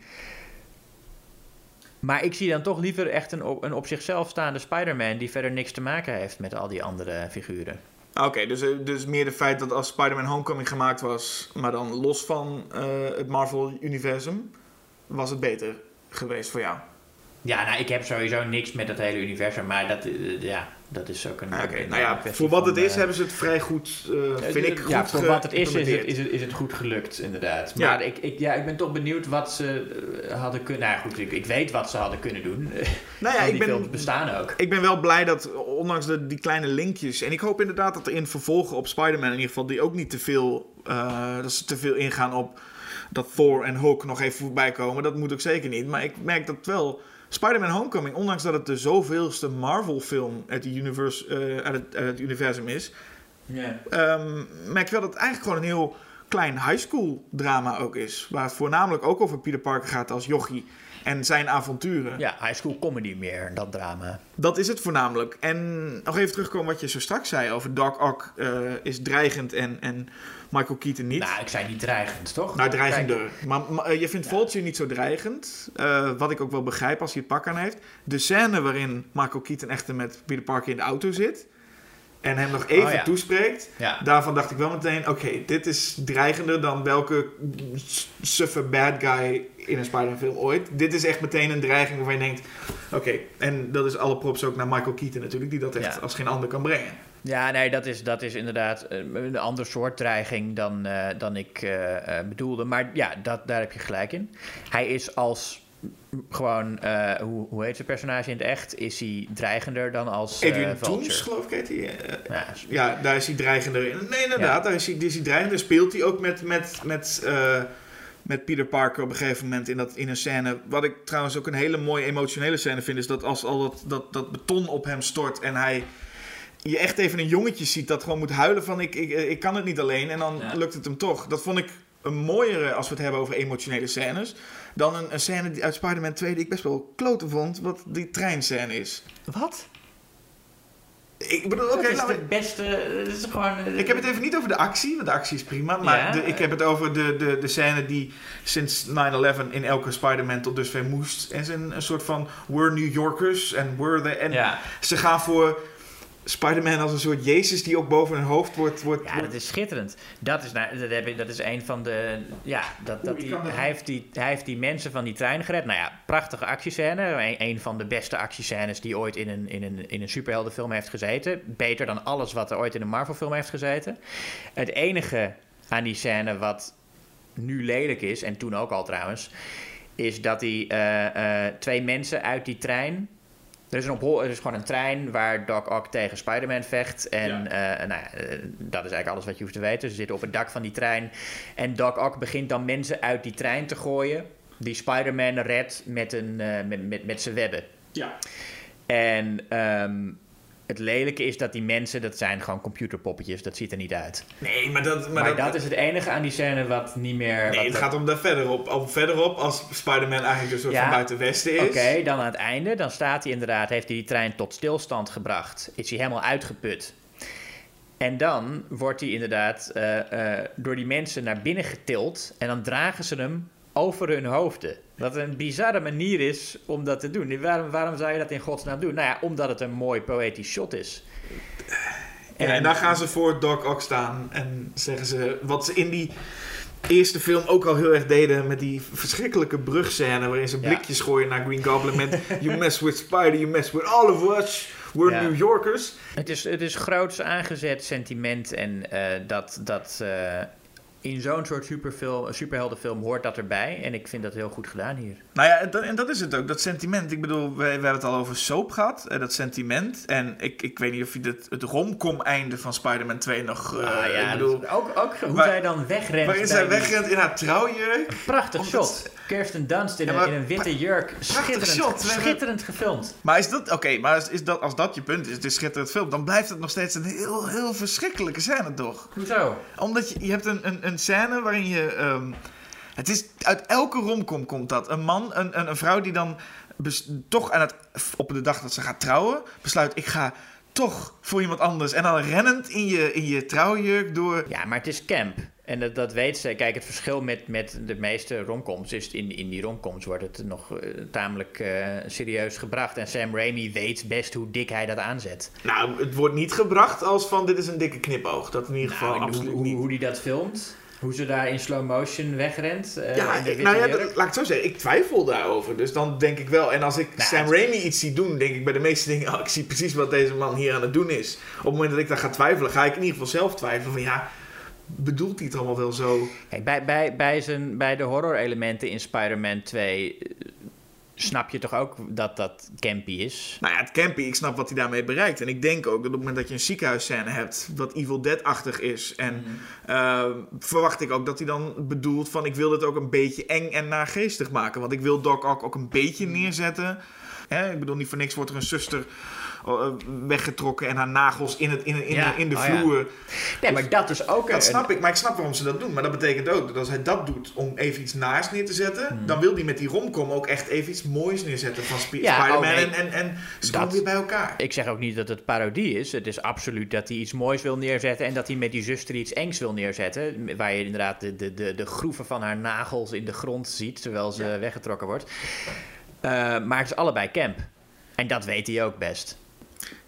Maar ik zie dan toch liever echt een op, een op zichzelf staande Spider-Man die verder niks te maken heeft met al die andere figuren. Oké, dus, eh, dus meer het feit dat als Spider-Man Homecoming gemaakt was, maar dan los van eh, het Marvel-universum, was het beter geweest voor jou. Ja, nou, ik heb sowieso niks met dat hele universum, maar dat, eh, ja, dat is ook een. Oké, een nou ja, voor wat van, het is eh, hebben ze het vrij goed, eh, vind ik, goed ja, voor wat het is, is het, is, het, is het goed gelukt, inderdaad. Ja. Maar ik, ik, ja, ik ben toch benieuwd wat ze hadden kunnen... Nou ja, goed, ik, ik weet wat ze hadden kunnen doen. Nou ja, ik die ben, bestaan ook. ik ben wel blij dat, ondanks de, die kleine linkjes... En ik hoop inderdaad dat er in vervolgen op Spider-Man in ieder geval... die ook niet te veel, eh, dat ze te veel ingaan op dat Thor en Hulk nog even voorbij komen. Dat moet ook zeker niet. Maar ik merk dat wel... Spider-Man Homecoming, ondanks dat het de zoveelste Marvel-film uit, universe, eh, uit, het, uit het universum is... Ehm, merk ik wel dat het eigenlijk gewoon een heel klein high school drama ook is. Waar het voornamelijk ook over Peter Parker gaat als jochie en zijn avonturen. ja, high school comedy meer, dat drama. Dat is het voornamelijk. En nog even terugkomen wat je zo straks zei over Doc Ock eh, is dreigend en, en Michael Keaton niet. Nou, ik zei niet dreigend, toch? Nou, dreigender. Maar, maar, eh, je vindt Vulture niet zo dreigend. eh, wat ik ook wel begrijp als hij het pak aan heeft. De scène waarin Michael Keaton echter met Peter Parker in de auto zit. En hem nog even Oh, ja. toespreekt. Ja. Daarvan dacht ik wel meteen, oké, dit is dreigender dan welke suffe bad guy in een Spider-Man film ooit. Dit is echt meteen een dreiging waarvan je denkt, oké. En dat is alle props ook naar Michael Keaton natuurlijk, die dat echt Ja. als geen ander kan brengen. Ja, nee, dat is, dat is inderdaad eh, een ander soort dreiging dan, eh, dan ik eh, bedoelde. Maar ja, dat, daar heb je gelijk in. Hij is als gewoon, eh, hoe, hoe heet zijn personage in het echt? Is hij dreigender dan als eh, Adrian Vulture? Toomes, geloof ik, heet hij. eh, Ja, Ja, daar is hij dreigender in. Nee, inderdaad, Ja. daar is hij, is hij dreigender. Speelt hij ook met, met, met, met Peter Parker op een gegeven moment in, dat, in een scène. Wat ik trouwens ook een hele mooie emotionele scène vind, is dat als al dat, dat, dat beton op hem stort en hij. Je echt even een jongetje ziet dat gewoon moet huilen van ik, ik, ik kan het niet alleen en dan Ja. lukt het hem toch. Dat vond ik een mooiere, als we het hebben over emotionele scènes, dan een, een scène uit Spider-Man 2 die ik best wel kloten vond, wat die treinscène is. Wat? Ik bedoel, oké, we- de beste, het is gewoon... eh, Ik heb het even niet over de actie, want de actie is prima. Maar Ja. de- ik heb het over de, de, de scène die sinds 9-11 in elke Spider-Man tot dusver moest. En ze een, een soort van, we're New Yorkers en we're the... En Ja. ze gaan voor Spider-Man als een soort Jezus die ook boven hun hoofd wordt... wordt, Ja, dat is schitterend. Dat is, nou, dat, heb ik, dat is een van de. Ja, dat, dat die, hij, heeft die, hij heeft die mensen van die trein gered. Nou ja, prachtige actiescène. Een, een van de beste actiescènes die ooit in een, in, een, in een superheldenfilm heeft gezeten. Beter dan alles wat er ooit in een Marvel-film heeft gezeten. Het enige aan die scène wat nu lelijk is, en toen ook al trouwens, is dat hij eh, eh, twee mensen uit die trein. Er is, een ophol- er is gewoon een trein waar Doc Ock tegen Spider-Man vecht. En eh, nou ja, eh, dat is eigenlijk alles wat je hoeft te weten. Ze zitten op het dak van die trein. En Doc Ock begint dan mensen uit die trein te gooien. Die Spider-Man redt met, een, eh, met, met, met zijn webben. Ja. En ehm, het lelijke is dat die mensen, dat zijn gewoon computerpoppetjes. Dat ziet er niet uit. Nee, maar dat... Maar, Maar, dat, is het enige aan die scène wat niet meer... Nee, het gaat om daar verderop. Om verderop als Spider-Man eigenlijk een soort Ja. van buitenwesten is. Oké, dan aan het einde, dan staat hij inderdaad, heeft hij die trein tot stilstand gebracht. Is hij helemaal uitgeput. En dan wordt hij inderdaad eh, eh, door die mensen naar binnen getild. En dan dragen ze hem over hun hoofden. Wat een bizarre manier is om dat te doen. Waarom, waarom zou je dat in godsnaam doen? Nou ja, omdat het een mooi poëtisch shot is. Ja, en dan gaan ze voor Doc Ock staan en zeggen ze wat ze in die eerste film ook al heel erg deden met die verschrikkelijke brugscène waarin ze Ja. blikjes gooien naar Green Goblin met You mess with Spider, you mess with all of us, we're Ja. New Yorkers. Het is, het is groots aangezet sentiment en eh, dat, dat eh, in zo'n soort superfilm, superheldenfilm hoort dat erbij. En ik vind dat heel goed gedaan hier. Nou ja, dat, en dat is het ook, dat sentiment. Ik bedoel, we, we hebben het al over soap gehad, eh, dat sentiment. En ik, ik weet niet of je het, het romcom einde van Spider-Man 2 nog... eh, Ah, ja, ik bedoel, dat- ook, ook hoe zij dan wegrent. waarin zij wegrent in haar trouwjurk. Prachtig shot. Kirsten Dunst in, Ja, een, maar in een witte jurk. Schitterend, shot. Schitterend gefilmd. Maar is dat, oké, maar is, is dat, als dat je punt is, het is schitterend film, dan blijft het nog steeds een heel, heel verschrikkelijke scène, toch? Hoezo? Omdat je, je hebt een, een, een scène waarin je. ehm, het is uit elke romcom komt dat. Een man, een, een, een vrouw die dan bes- toch aan het, op de dag dat ze gaat trouwen, besluit ik ga toch voor iemand anders. En dan rennend in je, in je trouwjurk door. Ja, maar het is camp. En dat, dat weet ze. Kijk, het verschil met, met de meeste romcoms is... In, in die romcoms wordt het nog eh, tamelijk eh, serieus gebracht. En Sam Raimi weet best hoe dik hij dat aanzet. Nou, het wordt niet gebracht als van dit is een dikke knipoog. Dat in ieder geval Nou, absoluut hoe, niet. hoe die dat filmt. Hoe ze daar in slow motion wegrent. eh, Ja, ik- nou ja, dat- laat ik het zo zeggen. Ik twijfel daarover. Dus dan denk ik wel. En als ik Nou, Sam Raimi iets zie doen, denk ik bij de meeste dingen... Oh, ik zie precies wat deze man hier aan het doen is. Op het moment dat ik daar ga twijfelen, ga ik in ieder geval zelf twijfelen. Van ja, bedoelt hij het allemaal wel zo? Kijk, bij, bij, bij, zijn, bij de horror-elementen in Spider-Man 2 eh, snap je toch ook dat dat campy is? Nou ja, het campy, ik snap wat hij daarmee bereikt. En ik denk ook dat op het moment dat je een ziekenhuisscène hebt... wat Evil Dead-achtig is... en eh, verwacht ik ook dat hij dan bedoelt van... ik wil dit ook een beetje eng en naargeestig maken. Want ik wil Doc Ock ook een beetje neerzetten... Hè, ik bedoel, niet voor niks wordt er een zuster eh, weggetrokken en haar nagels in, het, in, in, Ja, in de oh ja. vloer. Nee, maar dat is ook... Dat snap ik, maar ik snap waarom ze dat doen. Maar dat betekent ook dat als hij dat doet om even iets naars neer te zetten, Hmm. dan wil hij met die romcom ook echt even iets moois neerzetten van Sp- Ja, Spider-Man. oh nee. En, en, en ze Dat- weer bij elkaar. Ik zeg ook niet dat het parodie is. Het is absoluut dat hij iets moois wil neerzetten... en dat hij met die zuster iets engs wil neerzetten. Waar je inderdaad de, de, de, de groeven van haar nagels in de grond ziet... terwijl ze weggetrokken wordt. Eh, maar het is allebei camp. En dat weet hij ook best.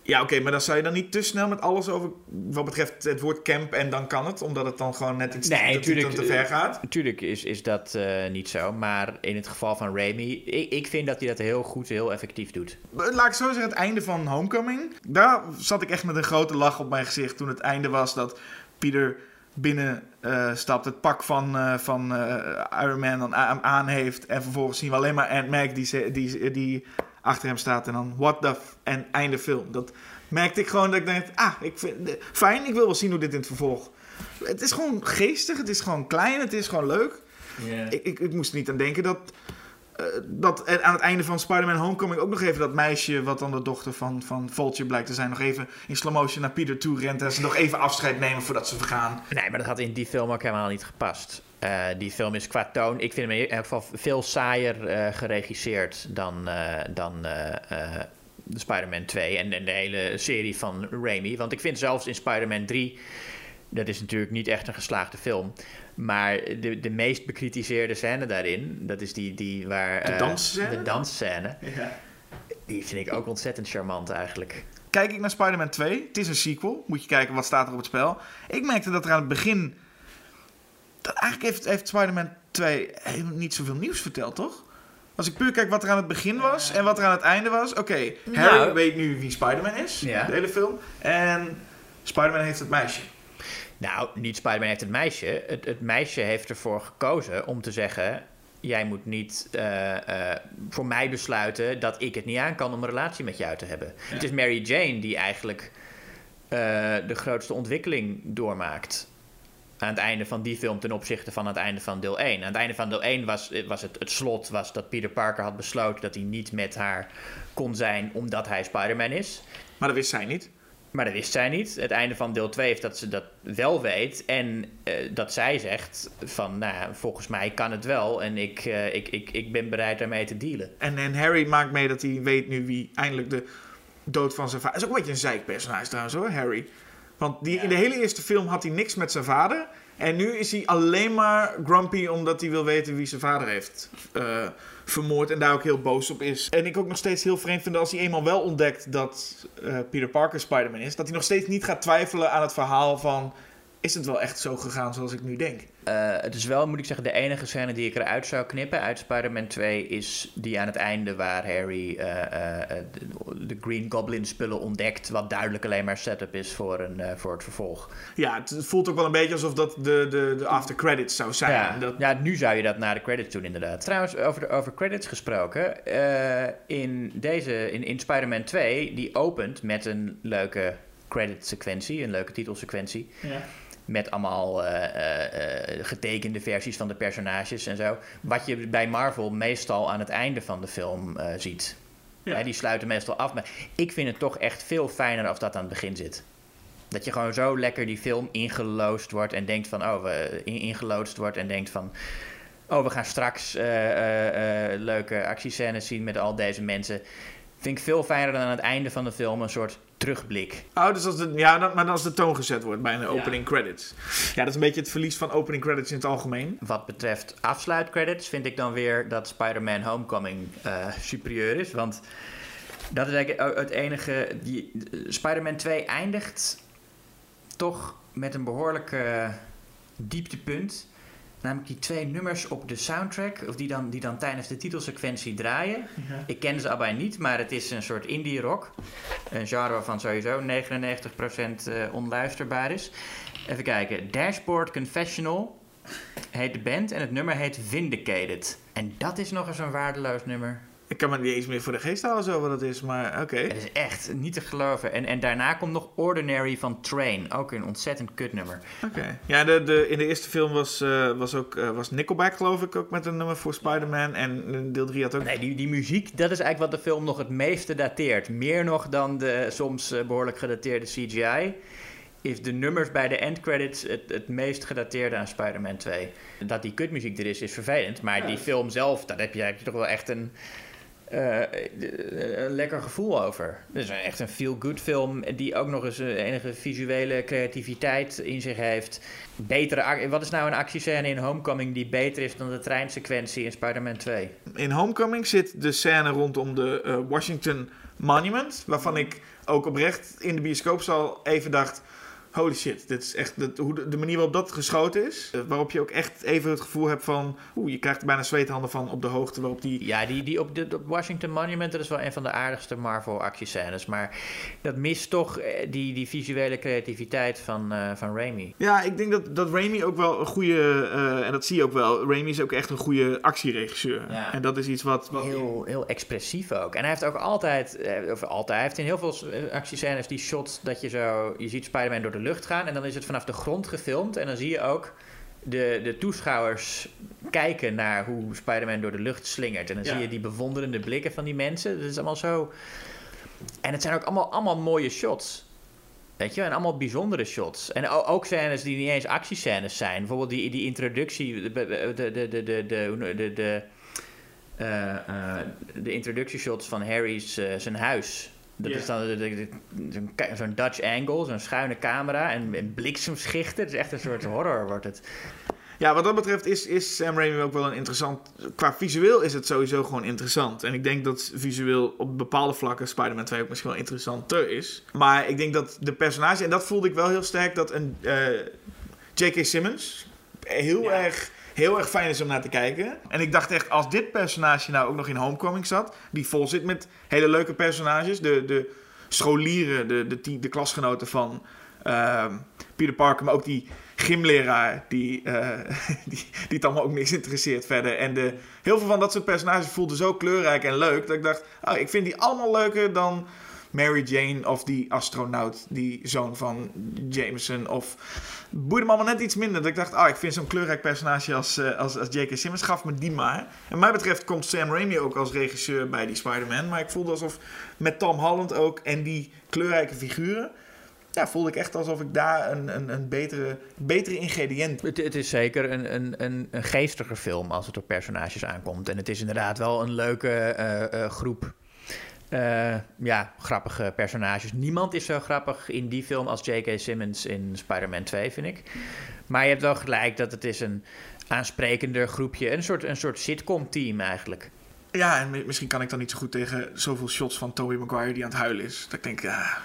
Ja, oké, maar dan zou je dan niet te snel met alles over wat betreft het woord camp en dan kan het, omdat het dan gewoon net iets Nee, tuurlijk, te ver gaat. Natuurlijk is, is dat eh, niet zo. Maar in het geval van Raimi... Ik, ik vind dat hij dat heel goed, heel effectief doet. Laat ik zo zeggen, het einde van Homecoming. Daar zat ik echt met een grote lach op mijn gezicht toen het einde was dat Peter binnen eh, stapt, het pak van, eh, van eh, Iron Man dan aan, heeft. En vervolgens zien we alleen maar Aunt Mac die, die, die achter hem staat. En dan what the... En einde film. Dat merkte ik gewoon dat ik dacht, ah, ik vind, fijn, ik wil wel zien hoe dit in het vervolg... Het is gewoon geestig, het is gewoon klein, het is gewoon leuk. Ik, ik, ik moest er niet aan denken dat, eh, dat er aan het einde van Spider-Man Homecoming ook nog even dat meisje, wat dan de dochter van, van Vulture blijkt te zijn, nog even in slow motion naar Peter toe rent en ze nog even afscheid nemen voordat ze vergaan. Nee, maar dat had in die film ook helemaal niet gepast. Eh, die film is qua toon, ik vind hem in elk geval veel saaier eh, geregisseerd dan, dan de Spider-Man 2 en, en de hele serie van Raimi. Want ik vind zelfs in Spider-Man 3, dat is natuurlijk niet echt een geslaagde film, maar de, de meest bekritiseerde scène daarin, dat is die, die waar... De eh, dansscène? De dansscène. Die vind ik ook ontzettend charmant eigenlijk. Kijk ik naar Spider-Man 2, het is een sequel, moet je kijken wat staat er op het spel. Ik merkte dat er aan het begin, dat eigenlijk heeft, heeft Spider-Man 2 helemaal niet zoveel nieuws verteld, toch? Als ik puur kijk wat er aan het begin was en wat er aan het einde was. Oké, Harry Nou. weet nu wie Spider-Man is, Ja. de hele film. En Spider-Man heeft het meisje. Nou, niet Spider-Man heeft het meisje. Het, het meisje heeft ervoor gekozen om te zeggen... jij moet niet eh, eh, voor mij besluiten dat ik het niet aan kan om een relatie met jou te hebben. Het is Mary Jane die eigenlijk eh, de grootste ontwikkeling doormaakt. Aan het einde van die film ten opzichte van het einde van deel 1. Aan het einde van deel 1 was, was het, het slot was dat Peter Parker had besloten dat hij niet met haar kon zijn omdat hij Spider-Man is. Maar dat wist zij niet. Maar dat wist zij niet. Het einde van deel 2 heeft dat ze dat wel weet. En eh, dat zij zegt van, nou, volgens mij kan het wel. En ik, eh, ik, ik, ik ben bereid daarmee te dealen. En, en Harry maakt mee dat hij weet nu wie eindelijk de dood van zijn vader... is ook een beetje een zeikpersonage trouwens hoor, Harry. Want die, in de hele eerste film had hij niks met zijn vader. En nu is hij alleen maar grumpy omdat hij wil weten wie zijn vader heeft eh, vermoord. En daar ook heel boos op is. En ik ook nog steeds heel vreemd vind als hij eenmaal wel ontdekt dat eh, Peter Parker Spider-Man is. Dat hij nog steeds niet gaat twijfelen aan het verhaal van... Is het wel echt zo gegaan zoals ik nu denk? Eh, het is wel, moet ik zeggen, de enige scène die ik eruit zou knippen uit Spider-Man 2 is die aan het einde waar Harry eh, eh, de, de Green Goblin spullen ontdekt. Wat duidelijk alleen maar setup is voor, een, eh, voor het vervolg. Ja, het voelt ook wel een beetje alsof dat de, de, de after credits zou zijn. Ja, Dat, ja, nu zou je dat naar de credits doen, inderdaad. Trouwens, over, de, over credits gesproken. eh, in deze, in, in Spider-Man 2, die opent met een leuke credit-sequentie, een leuke titelsequentie. ja. Met allemaal eh, eh, eh, getekende versies van de personages en zo. Wat je bij Marvel meestal aan het einde van de film ziet. Ja. Hè, die sluiten meestal af. Maar ik vind het toch echt veel fijner als dat aan het begin zit. Dat je gewoon zo lekker die film ingeloosd wordt en denkt van, oh, we- ingeloodst wordt en denkt van, oh, we gaan straks leuke actiescènes zien met al deze mensen. Vind ik veel fijner dan aan het einde van de film een soort terugblik. Oh, dus als de, ja, dan, maar als de toon gezet wordt bij een opening credits. Ja, dat is een beetje het verlies van opening credits in het algemeen. Wat betreft afsluitcredits vind ik dan weer dat Spider-Man Homecoming eh, superieur is. Want dat is eigenlijk het enige... Die, Spider-Man 2 eindigt toch met een behoorlijk eh, dieptepunt. Namelijk die twee nummers op de soundtrack, of die dan, die dan tijdens de titelsequentie draaien. Ik ken ze allebei niet, maar het is een soort indie rock. Een genre waarvan sowieso 99% eh, onluisterbaar is. Even kijken. Dashboard Confessional heet de band en het nummer heet Vindicated. En dat is nog eens een waardeloos nummer. Ik kan me niet eens meer voor de geest halen zo wat het is, maar oké. Het is echt niet te geloven. En, en daarna komt nog Ordinary van Train. Ook een ontzettend kutnummer. Oké. Ja, de, de, in de eerste film was, eh, was ook uh, was Nickelback, geloof ik, ook met een nummer voor Spider-Man. En deel 3 had ook... Nee, die, die muziek, dat is eigenlijk wat de film nog het meeste dateert. Meer nog dan de soms uh, behoorlijk gedateerde CGI is de nummers bij de endcredits het, het meest gedateerde aan Spider-Man 2. Dat die kutmuziek er is, is vervelend. Maar ja. die film zelf, daar heb je, heb je toch wel echt een, een lekker gevoel over. Is echt een feel-good film die ook nog eens een enige visuele creativiteit in zich heeft. Betere, wat is nou een actiescène in Homecoming die beter is dan de treinsequentie in Spider-Man 2? In Homecoming zit de scène rondom de Washington Monument, waarvan ik ook oprecht in de bioscoopzaal even dacht holy shit, dit is echt de, hoe de, de, manier waarop dat geschoten is. Uh, waarop je ook echt even het gevoel hebt van, oeh, je krijgt er bijna zweethanden van op de hoogte waarop die... Ja, die, die op de op Washington Monument, dat is wel een van de aardigste Marvel actiescènes. Maar dat mist toch die, die visuele creativiteit van, uh, van Raimi. Ja, ik denk dat, dat Raimi ook wel een goede, uh, en dat zie je ook wel, Raimi is ook echt een goede actieregisseur. Ja. En dat is iets wat... wat... Heel, heel expressief ook. En hij heeft ook altijd, of altijd, hij heeft in heel veel actiescènes die shots dat je zo, je ziet Spider-Man door de lucht gaan. En dan is het vanaf de grond gefilmd. En dan zie je ook de, de toeschouwers kijken naar hoe Spider-Man door de lucht slingert. En dan zie je die bewonderende blikken van die mensen. Dat is allemaal zo. En het zijn ook allemaal, allemaal mooie shots. Weet je, en allemaal bijzondere shots. En ook scènes die niet eens actiescènes zijn. Bijvoorbeeld die, die introductie, de, de, de, de, de, de, de, uh, uh, de introductieshots van Harry's eh, zijn huis. Dat is dan zo'n Dutch angle, zo'n schuine camera en, en bliksemschichten. Het is echt een soort horror wordt het. Ja, wat dat betreft is, is Sam Raimi ook wel een interessant... Qua visueel is het sowieso gewoon interessant. En ik denk dat visueel op bepaalde vlakken Spider-Man 2 ook misschien wel interessanter is. Maar ik denk dat de personage... En dat voelde ik wel heel sterk, dat een uh, J.K. Simmons heel ja. erg heel erg fijn is om naar te kijken. En ik dacht echt, als dit personage nou ook nog in Homecoming zat, die vol zit met hele leuke personages, de, de scholieren, de, de, de klasgenoten van uh, Peter Parker, maar ook die gymleraar die, uh, die, die het allemaal ook niks interesseert verder. En de, heel veel van dat soort personages voelden zo kleurrijk en leuk, dat ik dacht, oh, ik vind die allemaal leuker dan Mary Jane of die astronaut, die zoon van Jameson. Of boeide me allemaal net iets minder. Dat ik dacht, ah, ik vind zo'n kleurrijk personage als, uh, als, als J.K. Simmons. Gaf me die maar. En mij betreft komt Sam Raimi ook als regisseur bij die Spider-Man. Maar ik voelde alsof met Tom Holland ook en die kleurrijke figuren ja, voelde ik echt alsof ik daar een, een, een betere, betere ingrediënt... Het, het is zeker een, een, een, geestiger film als het op personages aankomt. En het is inderdaad wel een leuke uh, uh, groep uh, ja, grappige personages. Niemand is zo grappig in die film als J.K. Simmons in Spider-Man 2, vind ik. Maar je hebt wel gelijk dat het is een aansprekender groepje. Een soort, een soort sitcom-team eigenlijk. Ja, en misschien kan ik dan niet zo goed tegen zoveel shots van Tobey Maguire die aan het huilen is. Dat ik denk, ja,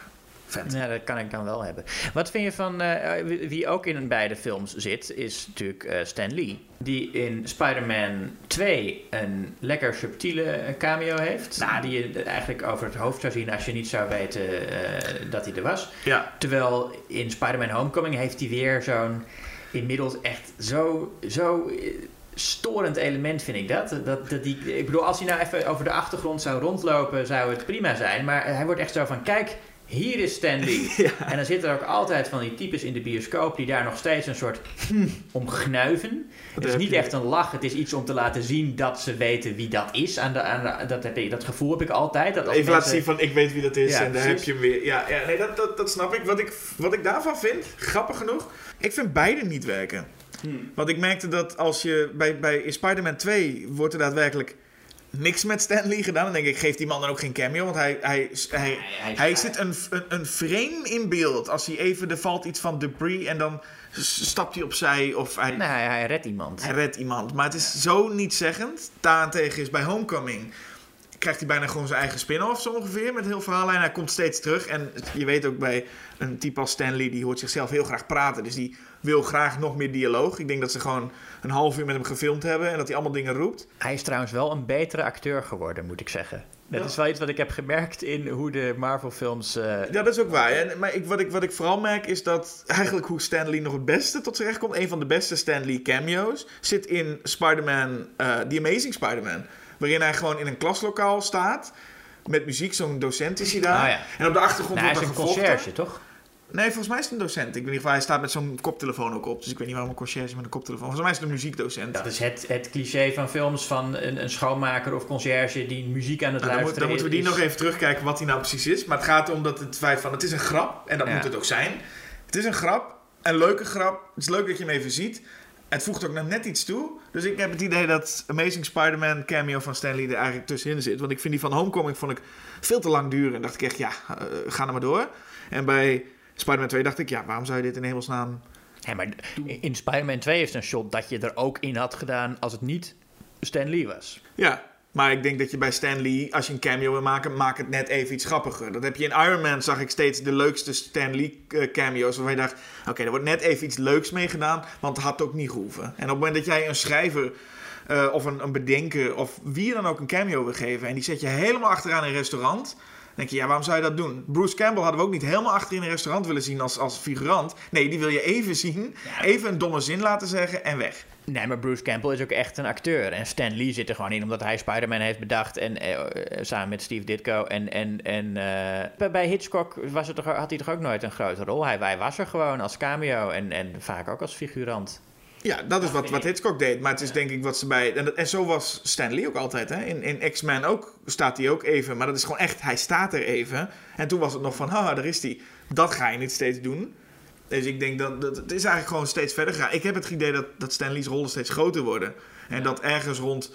vet. Ja, dat kan ik dan wel hebben. Wat vind je van, uh, wie ook in beide films zit, is natuurlijk uh, Stan Lee. Die in Spider-Man 2 een lekker subtiele cameo heeft. Nou, die je eigenlijk over het hoofd zou zien als je niet zou weten dat hij er was. Ja. Terwijl in Spider-Man Homecoming heeft hij weer zo'n inmiddels echt zo, zo storend element vind ik dat. dat, dat die, ik bedoel, als hij nou even over de achtergrond zou rondlopen, zou het prima zijn. Maar hij wordt echt zo van, kijk, hier is Stanley. Ja. En dan zitten er ook altijd van die types in de bioscoop die daar nog steeds een soort hm, om gnuiven. Het is niet echt een lach, het is iets om te laten zien dat ze weten wie dat is. Aan de, aan de, dat, heb ik, dat gevoel heb ik altijd. Dat Even mensen... laten zien van ik weet wie dat is ja, en daar heb je hem weer. Ja, ja nee, dat, dat, dat snap ik. Wat, ik. wat ik daarvan vind, grappig genoeg, ik vind beide niet werken. Want ik merkte dat als je bij, bij in Spider-Man 2 wordt er daadwerkelijk niks met Stan Lee gedaan. Dan denk ik, geef die man dan ook geen cameo. Want hij, hij, hij, hij- hij zit een, een, een frame in beeld. Als hij even, er valt iets van debris en dan stapt hij opzij of hij, Nee, hij, hij redt iemand. hij redt iemand. Maar het is zo nietszeggend. Daarentegen is bij Homecoming krijgt hij bijna gewoon zijn eigen spin-off zo ongeveer met heel verhaal. En hij komt steeds terug. En je weet ook bij een type als Stanley, die hoort zichzelf heel graag praten. Dus die wil graag nog meer dialoog. Ik denk dat ze gewoon een half uur met hem gefilmd hebben en dat hij allemaal dingen roept. Hij is trouwens wel een betere acteur geworden, moet ik zeggen. Dat Ja. is wel iets wat ik heb gemerkt in hoe de Marvel-films. eh, Ja, dat is ook waar. En, maar ik, wat, ik, wat ik vooral merk is dat eigenlijk hoe Stanley nog het beste tot zijn recht komt. Een van de beste Stanley cameo's zit in Spider-Man, eh The Amazing Spider-Man. Waarin hij gewoon in een klaslokaal staat. Met muziek, zo'n docent is hij daar. Ah, ja. En op de achtergrond nou, hij is een gevochten. conciërge, toch? Nee, volgens mij is het een docent. Ik weet niet of hij staat met zo'n koptelefoon ook op. Dus ik weet niet waarom een conciërge met een koptelefoon. Volgens mij is het een muziekdocent. Dat is het, het cliché van films van een, een schoonmaker of conciërge die muziek aan het Nou, dan, moet- luisteren dan moeten we die is. nog even terugkijken wat hij nou precies is. Maar het gaat erom dat het feit van het is een grap. En dat Ja. moet het ook zijn. Het is een grap. Een leuke grap. Het is leuk dat je hem even ziet. Het voegt ook nog net iets toe. Dus ik heb het idee dat Amazing Spider-Man cameo van Stanley er eigenlijk tussenin zit. Want ik vind die van Homecoming vond ik veel te lang duren. En dacht ik echt, ja, eh, ga er maar door. En bij Spider-Man 2 dacht ik, ja, waarom zou je dit in hemelsnaam... Ja, maar in Spider-Man 2 is een shot dat je er ook in had gedaan als het niet Stan Lee was. Ja, maar ik denk dat je bij Stan Lee, als je een cameo wil maken, maak het net even iets grappiger. Dat heb je in Iron Man, zag ik steeds de leukste Stan Lee eh, cameo's. Waarvan je dacht, oké, er wordt net even iets leuks mee gedaan, want het had ook niet gehoeven. En op het moment dat jij een schrijver eh, of een, een bedenker of wie je dan ook een cameo wil geven... en die zet je helemaal achteraan in een restaurant... Dan denk je, ja, waarom zou je dat doen? Bruce Campbell hadden we ook niet helemaal achter in een restaurant willen zien als, als figurant. Nee, die wil je even zien, even een domme zin laten zeggen en weg. Nee, maar Bruce Campbell is ook echt een acteur. En Stan Lee zit er gewoon in omdat hij Spider-Man heeft bedacht. En eh, eh, samen met Steve Ditko. En, en, en eh, bij- bij Hitchcock was het toch, had hij toch ook nooit een grote rol. Hij, hij was er gewoon als cameo en, en vaak ook als figurant. Ja, dat is wat, wat Hitchcock deed. Maar het is denk ik wat ze bij... En, dat- en zo was Stan Lee ook altijd. Hè? In, in X-Men ook staat hij ook even. Maar dat is gewoon echt, hij staat er even. En toen was het nog van, haha, daar is hij. Dat ga je niet steeds doen. Dus ik denk dat, dat het is eigenlijk gewoon steeds verder gaan. Ik heb het idee dat, dat Stan Lee's rollen steeds groter worden. En dat ergens rond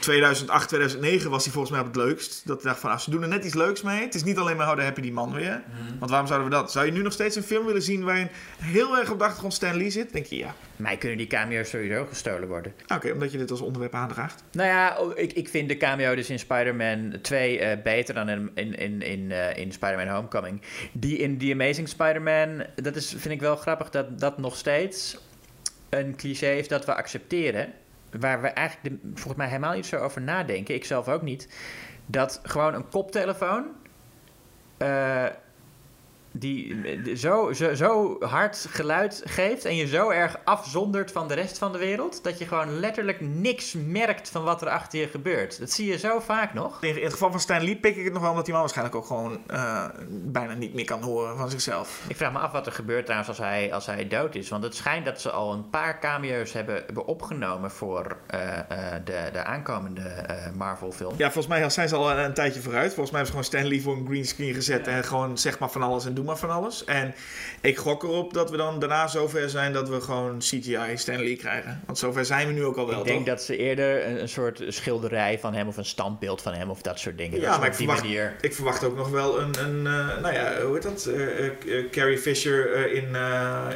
2008, 2009 was hij volgens mij op het leukst. Dat ik dacht van, ah, ze doen er net iets leuks mee. Het is niet alleen maar, oh, daar heb je die man weer. Want waarom zouden we dat? Zou je nu nog steeds een film willen zien waarin heel erg op de achtergrond Stan Lee zit? Denk je, ja. Mij kunnen die cameo's sowieso gestolen worden. Oké, omdat je dit als onderwerp aandraagt. Nou ja, oh, ik, ik vind de cameo dus in Spider-Man 2 eh, beter dan in, in, in, in, eh, in Spider-Man Homecoming. Die in The Amazing Spider-Man, dat is, vind ik wel grappig dat dat nog steeds een cliché is dat we accepteren. Waar we eigenlijk volgens mij helemaal niet zo over nadenken. Ik zelf ook niet. Dat gewoon een koptelefoon. eh, die zo, zo, zo hard geluid geeft en je zo erg afzondert van de rest van de wereld, dat je gewoon letterlijk niks merkt van wat er achter je gebeurt. Dat zie je zo vaak nog. In, het geval van Stan Lee pik ik het nog wel, omdat die man waarschijnlijk ook gewoon eh, bijna niet meer kan horen van zichzelf. Ik vraag me af wat er gebeurt trouwens als hij, als hij dood is. Want het schijnt dat ze al een paar cameo's hebben, hebben opgenomen voor eh, eh, de, de aankomende Marvel-film. Ja, volgens mij zijn ze al een, een tijdje vooruit. Volgens mij hebben ze gewoon Stan Lee voor een greenscreen gezet en gewoon zeg maar van alles en doe maar van alles. En ik gok erop dat we dan daarna zover zijn dat we gewoon CGI Stan Lee krijgen. Want zover zijn we nu ook al wel, ik denk toch? dat ze eerder een, een soort schilderij van hem of een standbeeld van hem of dat soort dingen. Ja, dat maar ik die verwacht, manier. ik verwacht ook nog wel een, een eh, nou ja, hoe heet dat? Eh, eh, Carrie Fisher in,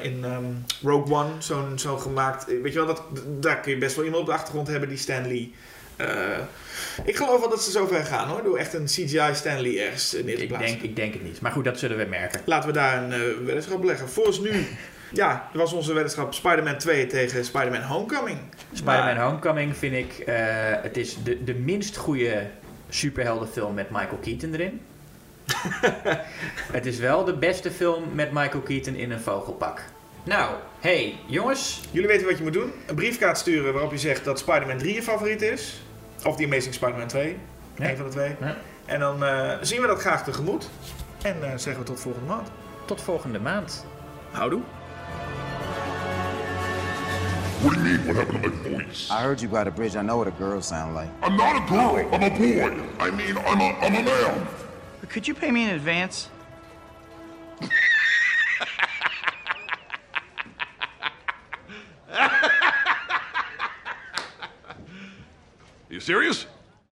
in ehm, Rogue One, zo'n zo gemaakt. Weet je wel, dat, daar kun je best wel iemand op de achtergrond hebben die Stan Lee. eh, ik geloof wel dat ze zover gaan hoor, door echt een CGI Stan Lee ergens eh, neer te Ik denk, ik denk het niet. Maar goed, dat zullen we merken. Laten we daar een eh, weddenschap leggen. Volgens nu, ja, dat was onze weddenschap Spider-Man 2 tegen Spider-Man Homecoming. Spider-Man Homecoming vind ik... eh, het is de, de minst goede superheldenfilm met Michael Keaton erin. het is wel de beste film met Michael Keaton in een vogelpak. Nou, hey, jongens. Jullie weten wat je moet doen. Een briefkaart sturen waarop je zegt dat Spider-Man 3 je favoriet is. Of die Amazing Spider-Man 2. Ja. Eén van de twee. Ja. En dan eh, zien we dat graag tegemoet. En eh, zeggen we tot volgende maand. Tot volgende maand. Houdoe. What do you mean? What happened to my voice? I heard you by the bridge. I know what a girl sound like. I'm not a girl. I'm a boy. I mean, I'm a, I'm a man. Could you pay me in advance? serious?